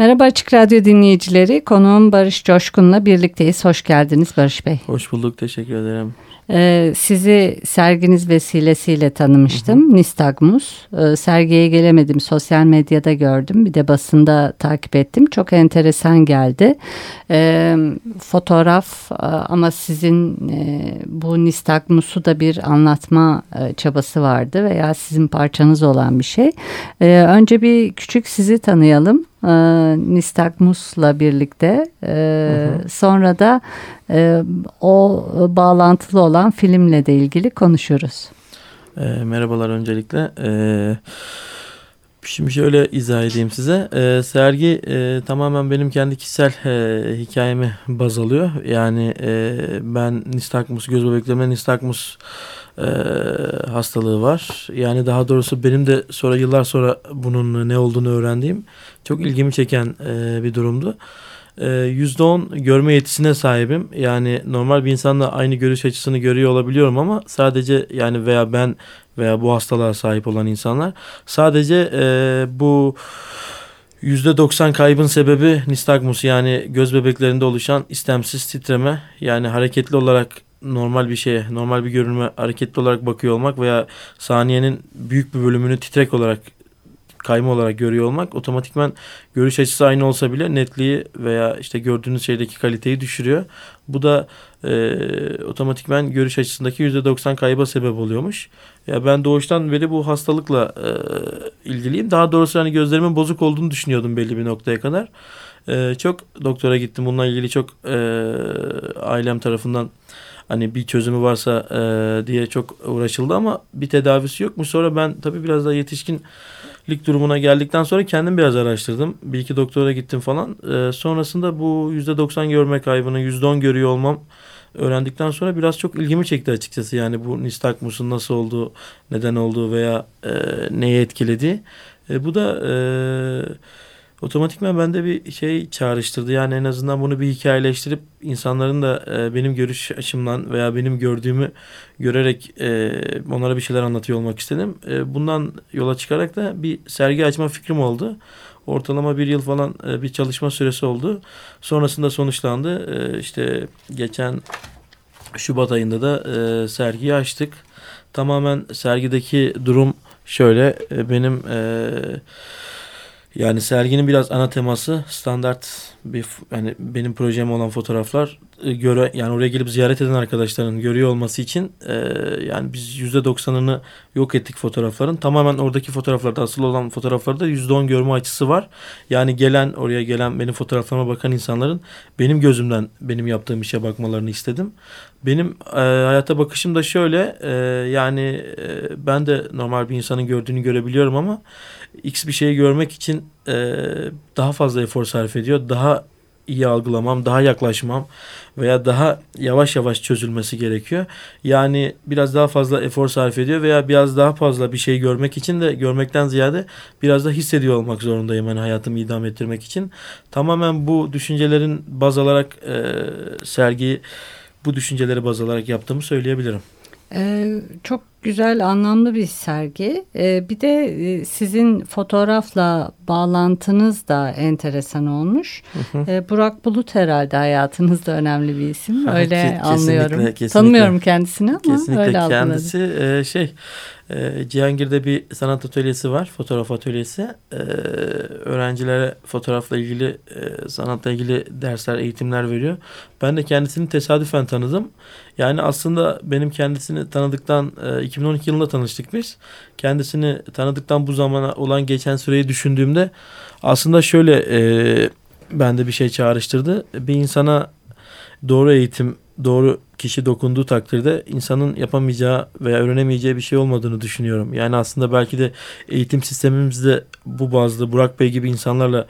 Merhaba Açık Radyo dinleyicileri. Konuğum Barış Coşkun'la birlikteyiz. Hoş geldiniz Barış Bey. Hoş bulduk. Teşekkür ederim. Ee, sizi serginiz vesilesiyle tanımıştım. Hı hı. Nistagmus. Ee, sergiye gelemedim. Sosyal medyada gördüm. Bir de basında takip ettim. Çok enteresan geldi. Ee, fotoğraf e, ama sizin e, bu Nistagmus'u da bir anlatma e, çabası vardı veya sizin parçanız olan bir şey. Ee, önce bir küçük sizi tanıyalım e, Nistagmus'la birlikte e, hı hı. sonra da e, o bağlantılı olan filmle de ilgili konuşuruz. E, merhabalar öncelikle. E, şimdi şöyle izah edeyim size. E, sergi e, tamamen benim kendi kişisel e, hikayemi baz alıyor. Yani e, ben Nistagmus, göz bebeklerimde Nistagmus e, hastalığı var. Yani daha doğrusu benim de sonra yıllar sonra bunun ne olduğunu öğrendiğim çok ilgimi çeken e, bir durumdu. %10 e, görme yetisine sahibim. Yani normal bir insanla aynı görüş açısını görüyor olabiliyorum ama sadece yani veya ben veya bu hastalığa sahip olan insanlar sadece e, bu %90 kaybın sebebi nistagmus yani göz bebeklerinde oluşan istemsiz titreme yani hareketli olarak normal bir şeye, normal bir görünme hareketli olarak bakıyor olmak veya saniyenin büyük bir bölümünü titrek olarak kayma olarak görüyor olmak otomatikman görüş açısı aynı olsa bile netliği veya işte gördüğünüz şeydeki kaliteyi düşürüyor. Bu da e, otomatikman görüş açısındaki %90 kayba sebep oluyormuş. Ya ben doğuştan beri bu hastalıkla e, ilgiliyim. Daha doğrusu hani gözlerimin bozuk olduğunu düşünüyordum belli bir noktaya kadar. E, çok doktora gittim. Bununla ilgili çok e, ailem tarafından hani bir çözümü varsa e, diye çok uğraşıldı ama bir tedavisi yokmuş. Sonra ben tabii biraz daha yetişkinlik durumuna geldikten sonra kendim biraz araştırdım. Bir iki doktora gittim falan. E, sonrasında bu yüzde 90 görme kaybını yüzde 10 görüyor olmam öğrendikten sonra biraz çok ilgimi çekti açıkçası. Yani bu nistagmusun nasıl olduğu, neden olduğu veya e, neye etkilediği. E, bu da e, otomatikman bende bir şey çağrıştırdı. Yani en azından bunu bir hikayeleştirip insanların da e, benim görüş açımdan veya benim gördüğümü görerek e, onlara bir şeyler anlatıyor olmak istedim. E, bundan yola çıkarak da bir sergi açma fikrim oldu. Ortalama bir yıl falan e, bir çalışma süresi oldu. Sonrasında sonuçlandı. E, işte geçen Şubat ayında da e, sergiyi açtık. Tamamen sergideki durum şöyle. E, benim... E, yani serginin biraz ana teması standart bir yani benim projem olan fotoğraflar göre yani oraya gelip ziyaret eden arkadaşların görüyor olması için e, yani biz yüzde doksanını yok ettik fotoğrafların. Tamamen oradaki fotoğraflarda asıl olan fotoğraflarda yüzde on görme açısı var. Yani gelen oraya gelen benim fotoğraflarıma bakan insanların benim gözümden benim yaptığım işe bakmalarını istedim. Benim e, hayata bakışım da şöyle e, yani e, ben de normal bir insanın gördüğünü görebiliyorum ama X bir şeyi görmek için e, daha fazla efor sarf ediyor. Daha iyi algılamam, daha yaklaşmam veya daha yavaş yavaş çözülmesi gerekiyor. Yani biraz daha fazla efor sarf ediyor veya biraz daha fazla bir şey görmek için de görmekten ziyade biraz da hissediyor olmak zorundayım hani hayatımı idame ettirmek için. Tamamen bu düşüncelerin baz alarak e, sergiyi bu düşünceleri baz alarak yaptığımı söyleyebilirim. Ee, çok güzel, anlamlı bir sergi. Ee, bir de e, sizin fotoğrafla bağlantınız da enteresan olmuş. Hı hı. Ee, Burak Bulut herhalde hayatınızda önemli bir isim. Öyle Kesinlikle, anlıyorum. Kesinlikle. Tanımıyorum kendisini ama kesinlikle öyle kendisi e, şey e, Cihangir'de bir sanat atölyesi var, fotoğraf atölyesi. E, öğrencilere fotoğrafla ilgili, e, sanatla ilgili dersler, eğitimler veriyor. Ben de kendisini tesadüfen tanıdım. Yani aslında benim kendisini tanıdıktan e, 2012 yılında tanıştık biz. Kendisini tanıdıktan bu zamana olan geçen süreyi düşündüğümde aslında şöyle e, bende bir şey çağrıştırdı. Bir insana doğru eğitim doğru kişi dokunduğu takdirde insanın yapamayacağı veya öğrenemeyeceği bir şey olmadığını düşünüyorum. Yani aslında belki de eğitim sistemimizde bu bazlı Burak Bey gibi insanlarla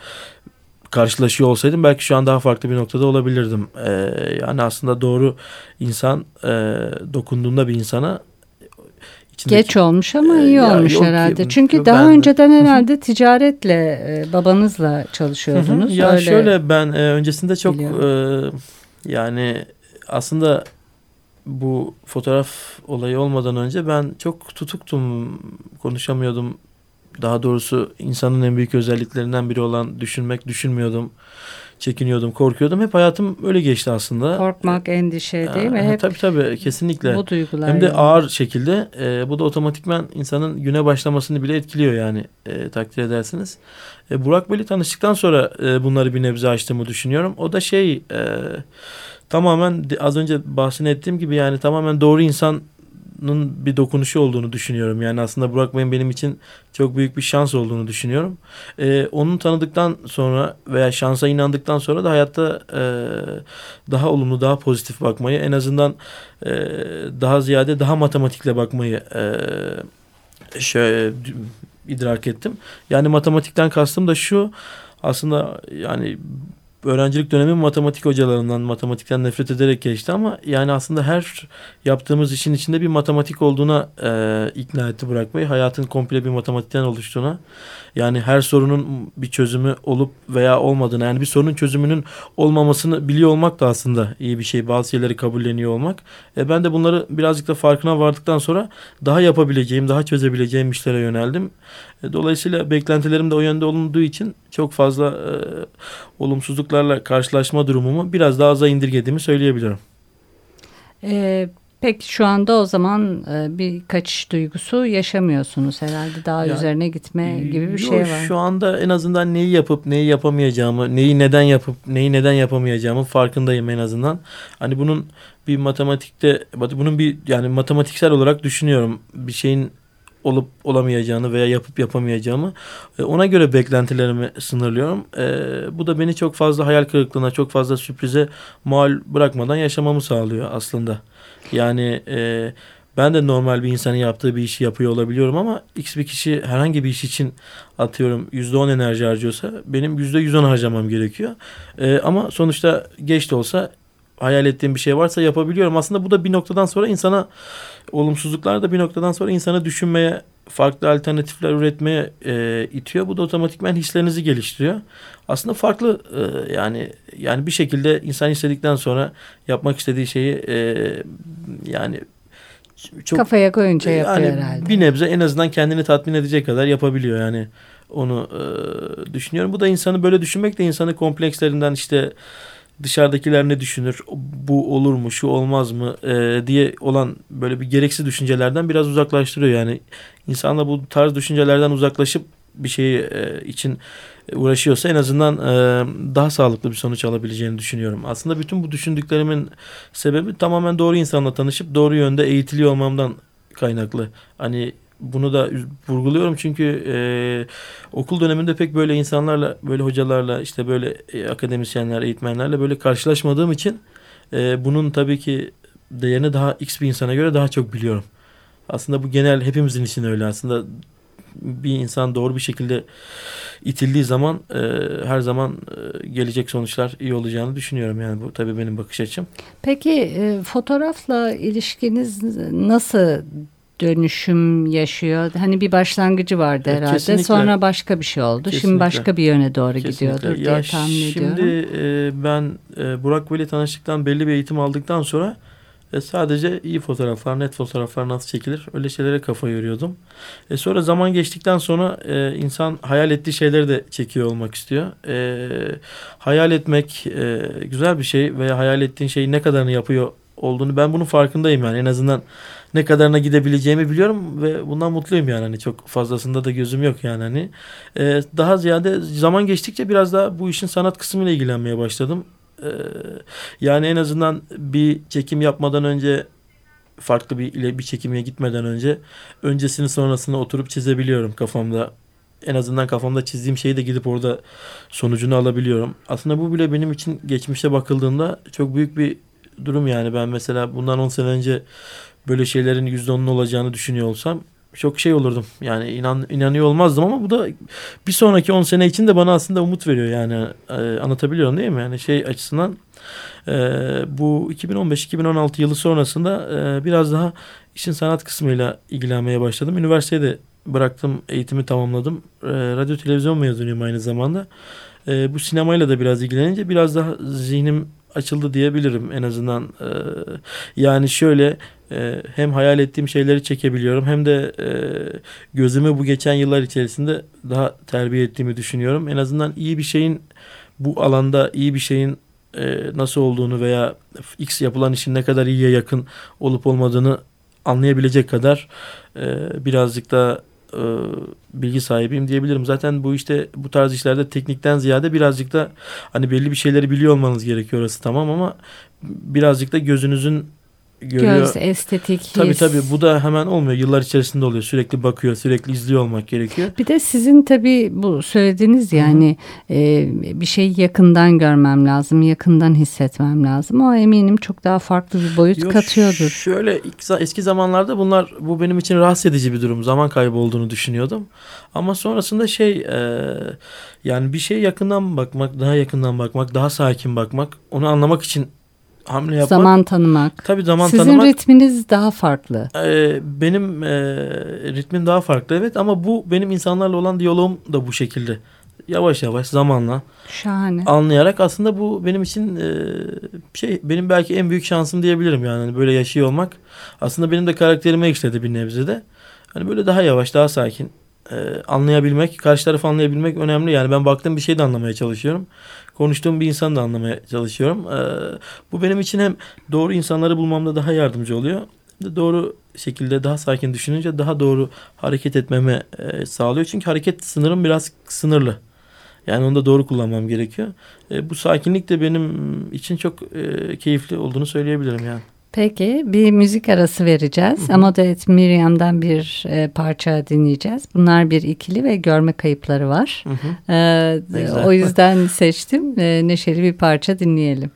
karşılaşıyor olsaydım belki şu an daha farklı bir noktada olabilirdim. Ee, yani aslında doğru insan e, dokunduğunda bir insana içindeki... Geç olmuş ama iyi ya olmuş yok, herhalde. Çünkü yok, daha önceden herhalde ticaretle e, babanızla çalışıyordunuz. ya Öyle şöyle ben e, öncesinde çok e, yani aslında bu fotoğraf olayı olmadan önce ben çok tutuktum, konuşamıyordum. Daha doğrusu insanın en büyük özelliklerinden biri olan düşünmek, düşünmüyordum çekiniyordum, korkuyordum. Hep hayatım öyle geçti aslında. Korkmak, endişe değil mi? Hep tabii tabii kesinlikle. Bu duygular. Hem de yani. ağır şekilde. E, bu da otomatikman insanın güne başlamasını bile etkiliyor yani e, takdir edersiniz. E, Burak Bey'le tanıştıktan sonra e, bunları bir nebze açtığımı düşünüyorum. O da şey e, tamamen az önce bahsettiğim gibi yani tamamen doğru insan bir dokunuşu olduğunu düşünüyorum. Yani aslında Burak Bey'in benim için çok büyük bir şans olduğunu düşünüyorum. Ee, onu tanıdıktan sonra veya şansa inandıktan sonra da hayatta e, daha olumlu, daha pozitif bakmayı en azından e, daha ziyade daha matematikle bakmayı e, şöyle idrak ettim. Yani matematikten kastım da şu aslında yani öğrencilik dönemi matematik hocalarından, matematikten nefret ederek geçti ama yani aslında her yaptığımız işin içinde bir matematik olduğuna e, ikna etti bırakmayı. Hayatın komple bir matematikten oluştuğuna. Yani her sorunun bir çözümü olup veya olmadığına yani bir sorunun çözümünün olmamasını biliyor olmak da aslında iyi bir şey. Bazı şeyleri kabulleniyor olmak. E, ben de bunları birazcık da farkına vardıktan sonra daha yapabileceğim, daha çözebileceğim işlere yöneldim. E, dolayısıyla beklentilerim de o yönde olunduğu için çok fazla e, olumsuzluklarla karşılaşma durumumu biraz daha aza indirgediğimi söyleyebilirim. Ee, peki şu anda o zaman e, bir kaçış duygusu yaşamıyorsunuz herhalde. Daha ya, üzerine gitme gibi bir şey var. Şu anda en azından neyi yapıp neyi yapamayacağımı, neyi neden yapıp neyi neden yapamayacağımı farkındayım en azından. Hani bunun bir matematikte bunun bir yani matematiksel olarak düşünüyorum. Bir şeyin olup olamayacağını veya yapıp yapamayacağımı e, ona göre beklentilerimi sınırlıyorum. E, bu da beni çok fazla hayal kırıklığına, çok fazla sürprize mal bırakmadan yaşamamı sağlıyor aslında. Yani e, ben de normal bir insanın yaptığı bir işi yapıyor olabiliyorum ama X bir kişi herhangi bir iş için atıyorum %10 enerji harcıyorsa benim %110 harcamam gerekiyor. E, ama sonuçta geç de olsa hayal ettiğim bir şey varsa yapabiliyorum. Aslında bu da bir noktadan sonra insana olumsuzluklar da bir noktadan sonra insana düşünmeye, farklı alternatifler üretmeye e, itiyor. Bu da otomatikmen hislerinizi geliştiriyor. Aslında farklı e, yani yani bir şekilde insan istedikten sonra yapmak istediği şeyi e, yani çok kafaya koyunca yapıyor yani herhalde. Bir nebze en azından kendini tatmin edecek kadar yapabiliyor yani onu e, düşünüyorum. Bu da insanı böyle düşünmek de insanı komplekslerinden işte dışarıdakiler ne düşünür, bu olur mu, şu olmaz mı e, diye olan böyle bir gereksiz düşüncelerden biraz uzaklaştırıyor. Yani insanla bu tarz düşüncelerden uzaklaşıp bir şey e, için uğraşıyorsa en azından e, daha sağlıklı bir sonuç alabileceğini düşünüyorum. Aslında bütün bu düşündüklerimin sebebi tamamen doğru insanla tanışıp doğru yönde eğitiliyor olmamdan kaynaklı. Hani bunu da vurguluyorum çünkü e, okul döneminde pek böyle insanlarla, böyle hocalarla, işte böyle e, akademisyenler, eğitmenlerle böyle karşılaşmadığım için e, bunun tabii ki değerini daha x bir insana göre daha çok biliyorum. Aslında bu genel hepimizin için öyle aslında bir insan doğru bir şekilde itildiği zaman e, her zaman e, gelecek sonuçlar iyi olacağını düşünüyorum. Yani bu tabii benim bakış açım. Peki e, fotoğrafla ilişkiniz nasıl dönüşüm yaşıyor. Hani bir başlangıcı vardı herhalde. Kesinlikle. Sonra başka bir şey oldu. Kesinlikle. Şimdi başka bir yöne doğru Kesinlikle. gidiyordur diye tahmin şimdi, ediyorum. Şimdi e, ben e, Burak Bey'le tanıştıktan belli bir eğitim aldıktan sonra e, sadece iyi fotoğraflar, net fotoğraflar nasıl çekilir öyle şeylere kafa yoruyordum. E, sonra zaman geçtikten sonra e, insan hayal ettiği şeyleri de çekiyor olmak istiyor. E, hayal etmek e, güzel bir şey veya hayal ettiğin şeyi ne kadarını yapıyor olduğunu ben bunun farkındayım yani en azından ne kadarına gidebileceğimi biliyorum ve bundan mutluyum yani hani çok fazlasında da gözüm yok yani hani ee, daha ziyade zaman geçtikçe biraz daha bu işin sanat kısmıyla ilgilenmeye başladım ee, yani en azından bir çekim yapmadan önce farklı bir ile bir çekimeye gitmeden önce öncesini sonrasını oturup çizebiliyorum kafamda en azından kafamda çizdiğim şeyi de gidip orada sonucunu alabiliyorum. Aslında bu bile benim için geçmişe bakıldığında çok büyük bir durum yani. Ben mesela bundan 10 sene önce böyle şeylerin %10'un olacağını düşünüyor olsam çok şey olurdum. Yani inan, inanıyor olmazdım ama bu da bir sonraki 10 sene için de bana aslında umut veriyor yani. E, anlatabiliyorum değil mi? Yani şey açısından e, bu 2015-2016 yılı sonrasında e, biraz daha işin sanat kısmıyla ilgilenmeye başladım. Üniversitede bıraktım, eğitimi tamamladım. E, radyo televizyon mezunuyum aynı zamanda. E, bu sinemayla da biraz ilgilenince biraz daha zihnim açıldı diyebilirim en azından. E, yani şöyle e, hem hayal ettiğim şeyleri çekebiliyorum hem de e, gözümü bu geçen yıllar içerisinde daha terbiye ettiğimi düşünüyorum. En azından iyi bir şeyin bu alanda iyi bir şeyin e, nasıl olduğunu veya X yapılan işin ne kadar iyiye yakın olup olmadığını anlayabilecek kadar birazcık da e, bilgi sahibiyim diyebilirim. Zaten bu işte bu tarz işlerde teknikten ziyade birazcık da hani belli bir şeyleri biliyor olmanız gerekiyor orası tamam ama birazcık da gözünüzün görüyor. Göz, estetik, his. Tabii tabii bu da hemen olmuyor. Yıllar içerisinde oluyor. Sürekli bakıyor, sürekli izliyor olmak gerekiyor. Bir de sizin tabii bu söylediğiniz yani e, bir şeyi yakından görmem lazım, yakından hissetmem lazım. O eminim çok daha farklı bir boyut Yok, katıyordur. Şöyle eski zamanlarda bunlar bu benim için rahatsız edici bir durum. Zaman kaybı olduğunu düşünüyordum. Ama sonrasında şey e, yani bir şey yakından bakmak, daha yakından bakmak, daha sakin bakmak, onu anlamak için hamle yapmak. Zaman tanımak. Tabii zaman Sizin tanımak. Sizin ritminiz daha farklı. E, benim e, ritmim daha farklı evet ama bu benim insanlarla olan diyalogum da bu şekilde. Yavaş yavaş zamanla Şahane. anlayarak aslında bu benim için e, şey benim belki en büyük şansım diyebilirim yani hani böyle yaşıyor olmak. Aslında benim de karakterime işledi bir nebze de. Hani böyle daha yavaş daha sakin e, anlayabilmek, karşı tarafı anlayabilmek önemli. Yani ben baktığım bir şey de anlamaya çalışıyorum konuştuğum bir insanı da anlamaya çalışıyorum. E, bu benim için hem doğru insanları bulmamda daha yardımcı oluyor. Doğru şekilde daha sakin düşününce daha doğru hareket etmeme e, sağlıyor. Çünkü hareket sınırım biraz sınırlı. Yani onu da doğru kullanmam gerekiyor. E, bu sakinlik de benim için çok e, keyifli olduğunu söyleyebilirim yani. Peki bir müzik arası vereceğiz. Hı Amodet Miriam'dan bir e, parça dinleyeceğiz. Bunlar bir ikili ve görme kayıpları var. Hı hı. E, o yüzden seçtim. E, neşeli bir parça dinleyelim.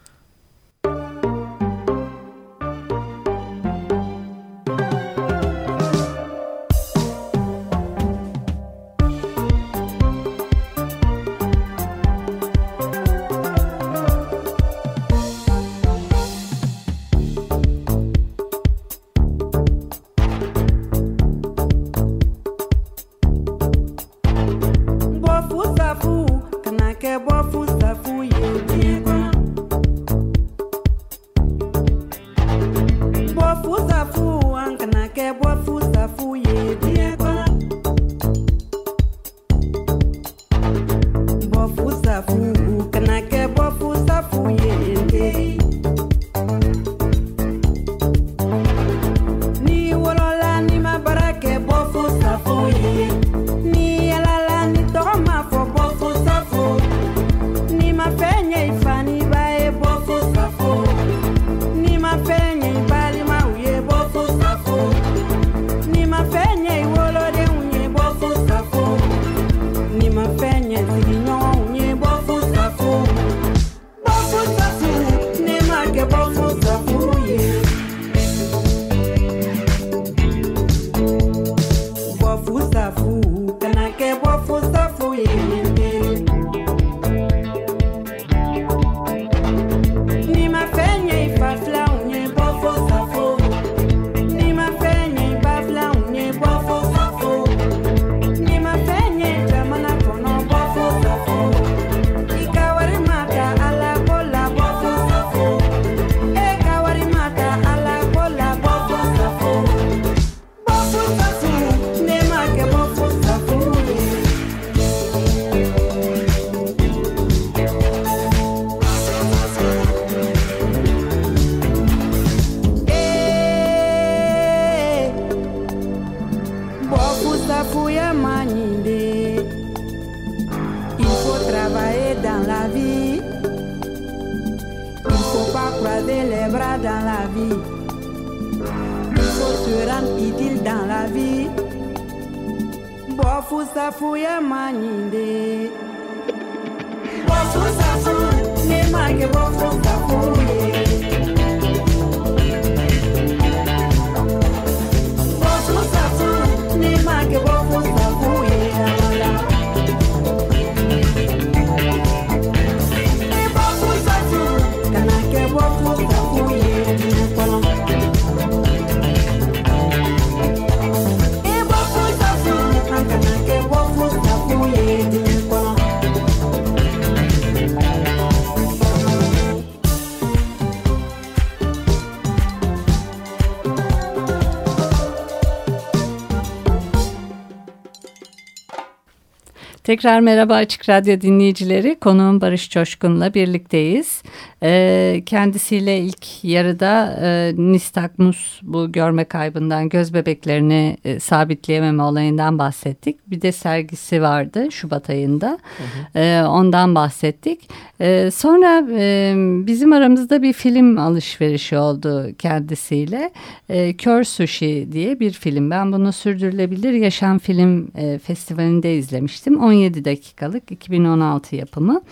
Tekrar merhaba Açık Radyo dinleyicileri. Konuğum Barış Coşkun'la birlikteyiz. Ee, kendisiyle ilk yarıda e, Nistagmus bu görme kaybından göz bebeklerini e, sabitleyememe olayından bahsettik. Bir de sergisi vardı Şubat ayında. Hı hı. E, ondan bahsettik. E, sonra e, bizim aramızda bir film alışverişi oldu kendisiyle. E, Kör Sushi diye bir film. Ben bunu Sürdürülebilir Yaşam Film e, Festivali'nde izlemiştim. 17 dakikalık 2016 yapımı.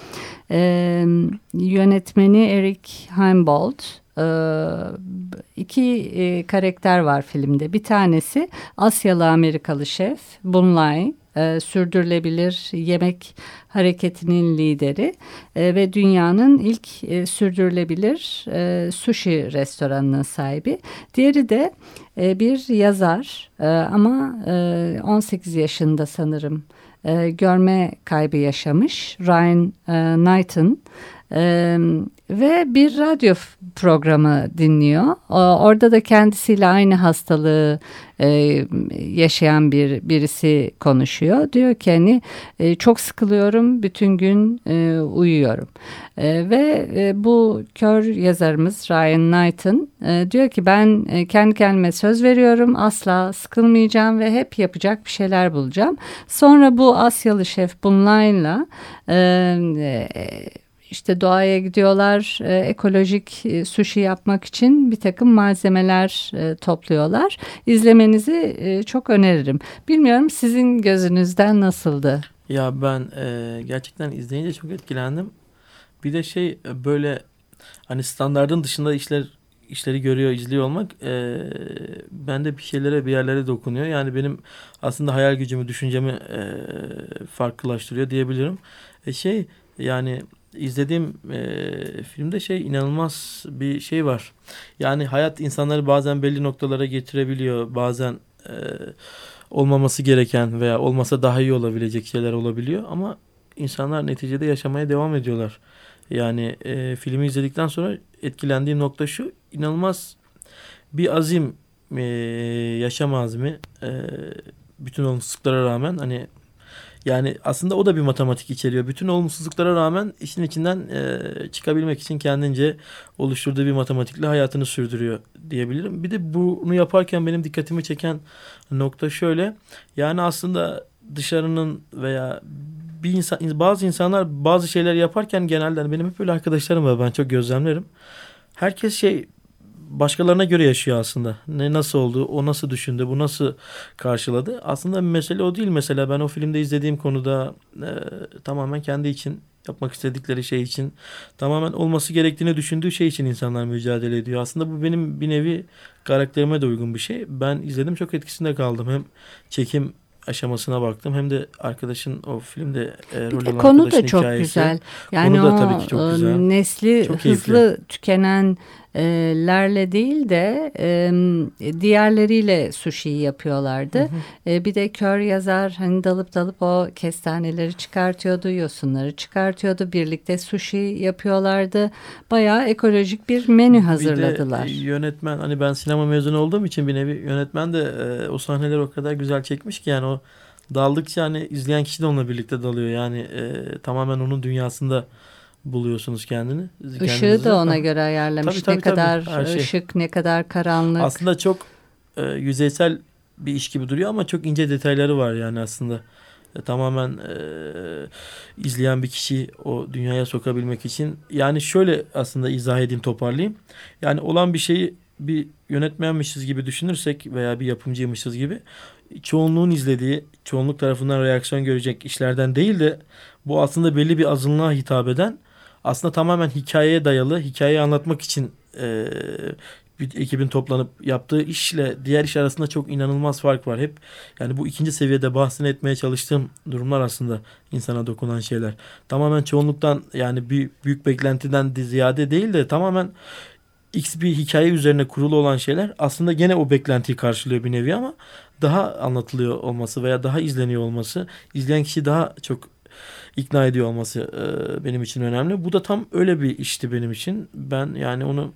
E, yönetmeni Eric Heimbold. E, iki e, karakter var filmde. Bir tanesi Asyalı Amerikalı şef Bunlai e, sürdürülebilir yemek hareketinin lideri e, ve dünyanın ilk e, sürdürülebilir e, sushi restoranının sahibi. Diğeri de e, bir yazar e, ama e, 18 yaşında sanırım e, görme kaybı yaşamış Ryan e, Knighton. Ee, ve bir radyo programı dinliyor. Orada da kendisiyle aynı hastalığı e, yaşayan bir birisi konuşuyor. Diyor ki hani e, çok sıkılıyorum, bütün gün e, uyuyorum. E, ve e, bu kör yazarımız Ryan Knighton e, diyor ki ben e, kendi kendime söz veriyorum, asla sıkılmayacağım ve hep yapacak bir şeyler bulacağım. Sonra bu Asyalı şef Bunline'la e, e, işte doğaya gidiyorlar e, ekolojik e, sushi yapmak için bir takım malzemeler e, topluyorlar. İzlemenizi e, çok öneririm. Bilmiyorum sizin gözünüzden nasıldı? Ya ben e, gerçekten izleyince çok etkilendim. Bir de şey e, böyle hani standardın dışında işler işleri görüyor, izliyor olmak e, bende bir şeylere bir yerlere dokunuyor. Yani benim aslında hayal gücümü, düşüncemi e, farklılaştırıyor diyebilirim. E, şey yani izlediğim e, filmde şey inanılmaz bir şey var. Yani hayat insanları bazen belli noktalara getirebiliyor. Bazen e, olmaması gereken veya olmasa daha iyi olabilecek şeyler olabiliyor. Ama insanlar neticede yaşamaya devam ediyorlar. Yani e, filmi izledikten sonra etkilendiğim nokta şu. inanılmaz bir azim, e, yaşam azmi. E, bütün olumsuzluklara rağmen hani yani aslında o da bir matematik içeriyor. Bütün olumsuzluklara rağmen işin içinden e, çıkabilmek için kendince oluşturduğu bir matematikle hayatını sürdürüyor diyebilirim. Bir de bunu yaparken benim dikkatimi çeken nokta şöyle. Yani aslında dışarının veya bir insan bazı insanlar bazı şeyler yaparken genelde hani benim hep böyle arkadaşlarım var ben çok gözlemlerim. Herkes şey başkalarına göre yaşıyor aslında. Ne nasıl oldu, o nasıl düşündü, bu nasıl karşıladı. Aslında mesele o değil mesela. Ben o filmde izlediğim konuda e, tamamen kendi için yapmak istedikleri şey için tamamen olması gerektiğini düşündüğü şey için insanlar mücadele ediyor. Aslında bu benim bir nevi karakterime de uygun bir şey. Ben izledim çok etkisinde kaldım. Hem çekim aşamasına baktım hem de arkadaşın o filmde e, rol alan konu da çok hikayesi. güzel. Yani konu da tabii ki çok güzel. nesli çok hızlı keyifli. tükenen lerle değil de diğerleriyle sushi yapıyorlardı. Hı hı. E, bir de kör yazar hani dalıp dalıp o kestaneleri çıkartıyordu, yosunları çıkartıyordu. Birlikte sushi yapıyorlardı. Bayağı ekolojik bir menü hazırladılar. Bir de yönetmen hani ben sinema mezunu olduğum için bir nevi yönetmen de e, o sahneleri o kadar güzel çekmiş ki yani o daldıkça hani izleyen kişi de onunla birlikte dalıyor. Yani e, tamamen onun dünyasında buluyorsunuz kendini. Işığı da ona göre ayarlamış. Tabii, tabii, ne kadar tabii, şey. ışık, ne kadar karanlık. Aslında çok e, yüzeysel bir iş gibi duruyor ama çok ince detayları var yani aslında. E, tamamen e, izleyen bir kişi o dünyaya sokabilmek için. Yani şöyle aslında izah edeyim toparlayayım. Yani olan bir şeyi bir yönetmenmişiz gibi düşünürsek veya bir yapımcıymışız gibi çoğunluğun izlediği, çoğunluk tarafından reaksiyon görecek işlerden değil de bu aslında belli bir azınlığa hitap eden aslında tamamen hikayeye dayalı, hikayeyi anlatmak için e, bir ekibin toplanıp yaptığı işle diğer iş arasında çok inanılmaz fark var. Hep yani bu ikinci seviyede bahsini etmeye çalıştığım durumlar aslında insana dokunan şeyler. Tamamen çoğunluktan yani bir büyük beklentiden ziyade değil de tamamen X bir hikaye üzerine kurulu olan şeyler aslında gene o beklentiyi karşılıyor bir nevi ama daha anlatılıyor olması veya daha izleniyor olması, izleyen kişi daha çok ikna ediyor olması e, benim için önemli. Bu da tam öyle bir işti benim için. Ben yani onu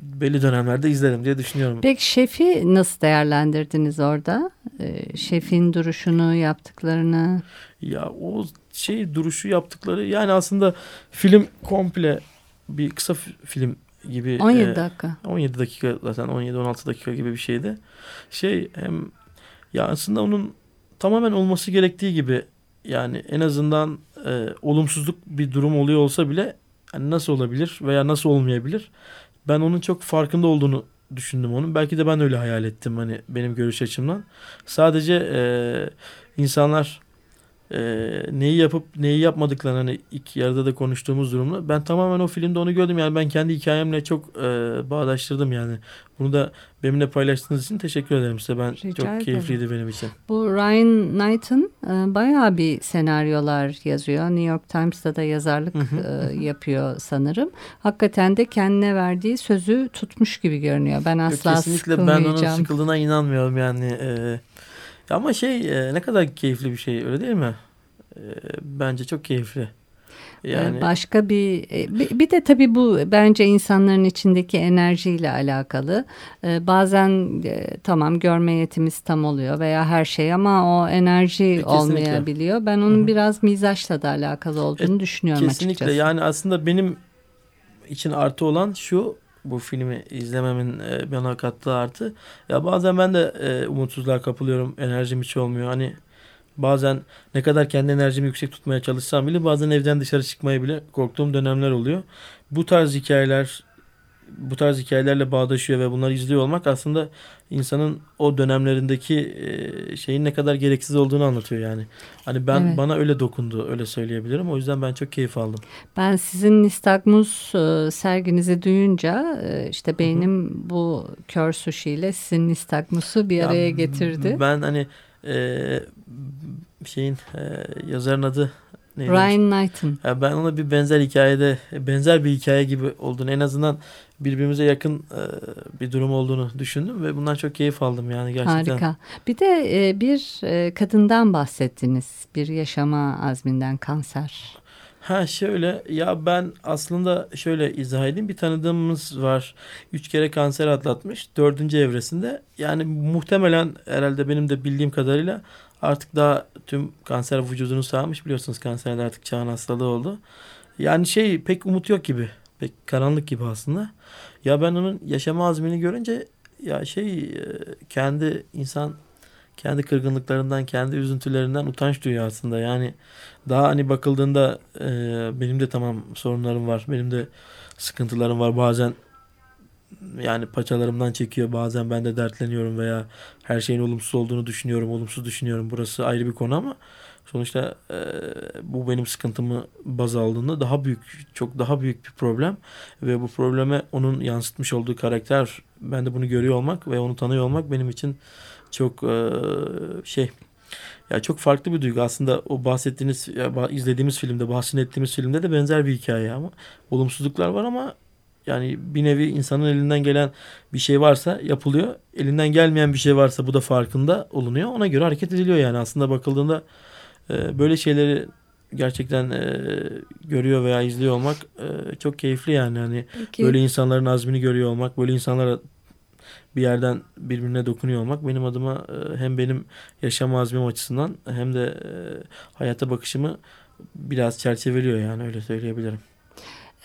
belli dönemlerde izlerim diye düşünüyorum. Peki şefi nasıl değerlendirdiniz orada? Ee, şefin duruşunu, yaptıklarını? Ya o şey duruşu yaptıkları yani aslında film komple bir kısa film gibi. 17 e, dakika. 17 dakika zaten 17-16 dakika gibi bir şeydi. Şey hem ya aslında onun tamamen olması gerektiği gibi yani en azından e, olumsuzluk bir durum oluyor olsa bile yani nasıl olabilir veya nasıl olmayabilir? Ben onun çok farkında olduğunu düşündüm onun. Belki de ben öyle hayal ettim hani benim görüş açımdan. Sadece e, insanlar e, neyi yapıp neyi yapmadıklarını hani ilk yarıda da konuştuğumuz durumda ben tamamen o filmde onu gördüm. Yani ben kendi hikayemle çok e, bağdaştırdım yani. Bunu da benimle paylaştığınız için teşekkür ederim size. Ben Rica çok ederim. keyifliydi benim için. Bu Ryan Knight'ın e, bayağı bir senaryolar yazıyor. New York Times'ta da yazarlık e, yapıyor sanırım. Hakikaten de kendine verdiği sözü tutmuş gibi görünüyor. Ben asla Yok, kesinlikle ben onun sıkıldığına inanmıyorum yani. E, ama şey e, ne kadar keyifli bir şey öyle değil mi? E, bence çok keyifli. Yani... Başka bir, e, bir de tabii bu bence insanların içindeki enerjiyle alakalı. Bazen tamam görme yetimiz tam oluyor veya her şey ama o enerji Kesinlikle. olmayabiliyor. Ben onun Hı-hı. biraz mizaçla da alakalı olduğunu e, düşünüyorum kesinlikle. açıkçası. Kesinlikle yani aslında benim için artı olan şu bu filmi izlememin e, bana kattığı artı. Ya bazen ben de e, umutsuzluğa kapılıyorum. Enerjim hiç olmuyor. Hani bazen ne kadar kendi enerjimi yüksek tutmaya çalışsam bile bazen evden dışarı çıkmaya bile korktuğum dönemler oluyor. Bu tarz hikayeler bu tarz hikayelerle bağdaşıyor ve bunları izliyor olmak aslında insanın o dönemlerindeki e, şeyin ne kadar gereksiz olduğunu anlatıyor yani. Hani ben evet. bana öyle dokundu öyle söyleyebilirim. O yüzden ben çok keyif aldım. Ben sizin Nistagmus e, serginizi duyunca e, işte beynim Hı-hı. bu kör sushi ile sizin Nistagmus'u bir araya ya, getirdi. Ben hani e, şeyin e, yazarın adı Neydi? Ryan Knighton. Ya ben ona bir benzer hikayede benzer bir hikaye gibi olduğunu en azından birbirimize yakın e, bir durum olduğunu düşündüm ve bundan çok keyif aldım yani gerçekten. Harika. Bir de e, bir e, kadından bahsettiniz. Bir yaşama azminden kanser. Ha şöyle ya ben aslında şöyle izah edeyim. Bir tanıdığımız var. Üç kere kanser atlatmış. Dördüncü evresinde. Yani muhtemelen herhalde benim de bildiğim kadarıyla artık daha tüm kanser vücudunu sağmış. Biliyorsunuz kanserler artık çağın hastalığı oldu. Yani şey pek umut yok gibi. Pek karanlık gibi aslında. Ya ben onun yaşama azmini görünce ya şey e, kendi insan kendi kırgınlıklarından, kendi üzüntülerinden utanç duyuyor aslında. Yani daha hani bakıldığında e, benim de tamam sorunlarım var. Benim de sıkıntılarım var. Bazen yani paçalarımdan çekiyor. Bazen ben de dertleniyorum veya her şeyin olumsuz olduğunu düşünüyorum. Olumsuz düşünüyorum. Burası ayrı bir konu ama sonuçta e, bu benim sıkıntımı baz aldığında daha büyük, çok daha büyük bir problem ve bu probleme onun yansıtmış olduğu karakter ben de bunu görüyor olmak ve onu tanıyor olmak benim için çok e, şey ya çok farklı bir duygu aslında o bahsettiğiniz izlediğimiz filmde bahsettiğimiz filmde de benzer bir hikaye ama olumsuzluklar var ama yani bir nevi insanın elinden gelen bir şey varsa yapılıyor. Elinden gelmeyen bir şey varsa bu da farkında olunuyor. Ona göre hareket ediliyor yani. Aslında bakıldığında e, böyle şeyleri gerçekten e, görüyor veya izliyor olmak e, çok keyifli yani. Hani Peki. böyle insanların azmini görüyor olmak, böyle insanlara bir yerden birbirine dokunuyor olmak benim adıma e, hem benim yaşam azmim açısından hem de e, hayata bakışımı biraz çerçeveliyor yani öyle söyleyebilirim.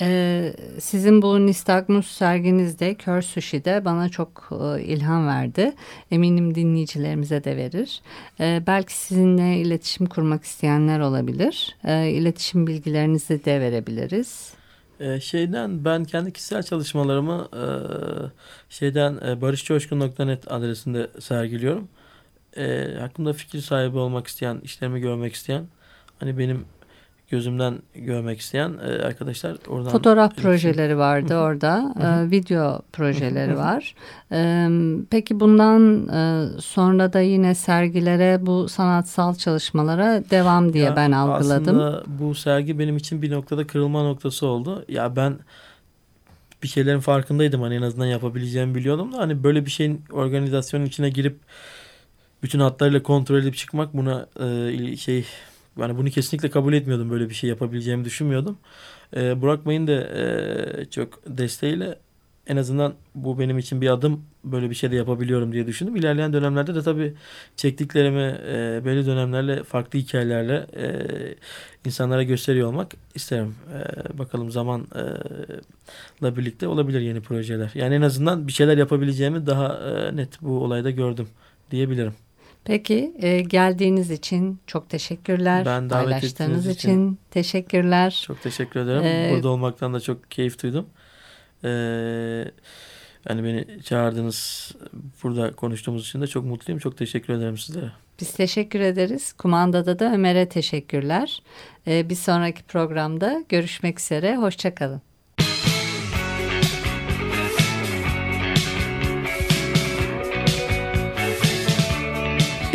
Ee, sizin bu Nistagmus serginizde Kör Sushi'de bana çok e, ilham verdi. Eminim dinleyicilerimize de verir. Ee, belki sizinle iletişim kurmak isteyenler olabilir. Ee, iletişim bilgilerinizi de verebiliriz. Ee, şeyden ben kendi kişisel çalışmalarımı e, şeyden e, barışçoşkun.net adresinde sergiliyorum. E, hakkında fikir sahibi olmak isteyen, işlerimi görmek isteyen hani benim gözümden görmek isteyen e, arkadaşlar oradan fotoğraf projeleri vardı orada. E, video projeleri var. E, peki bundan e, sonra da yine sergilere bu sanatsal çalışmalara devam diye ya, ben algıladım. aslında bu sergi benim için bir noktada kırılma noktası oldu. Ya ben bir şeylerin farkındaydım. Hani en azından yapabileceğimi biliyordum da hani böyle bir şeyin organizasyonun içine girip bütün hatlarıyla kontrol edip çıkmak buna e, şey yani bunu kesinlikle kabul etmiyordum. Böyle bir şey yapabileceğimi düşünmüyordum. E, Burak Bey'in de e, çok desteğiyle en azından bu benim için bir adım böyle bir şey de yapabiliyorum diye düşündüm. İlerleyen dönemlerde de tabii çektiklerimi e, belli dönemlerle farklı hikayelerle e, insanlara gösteriyor olmak isterim. E, bakalım zamanla birlikte olabilir yeni projeler. Yani en azından bir şeyler yapabileceğimi daha e, net bu olayda gördüm diyebilirim. Peki e, geldiğiniz için çok teşekkürler. Ben davet Paylaştığınız için, için teşekkürler. Çok teşekkür ederim. Ee, Burada olmaktan da çok keyif duydum. Ee, yani beni çağırdınız. Burada konuştuğumuz için de çok mutluyum. Çok teşekkür ederim sizlere. Biz teşekkür ederiz. Kumandada da Ömer'e teşekkürler. Ee, bir sonraki programda görüşmek üzere. Hoşçakalın.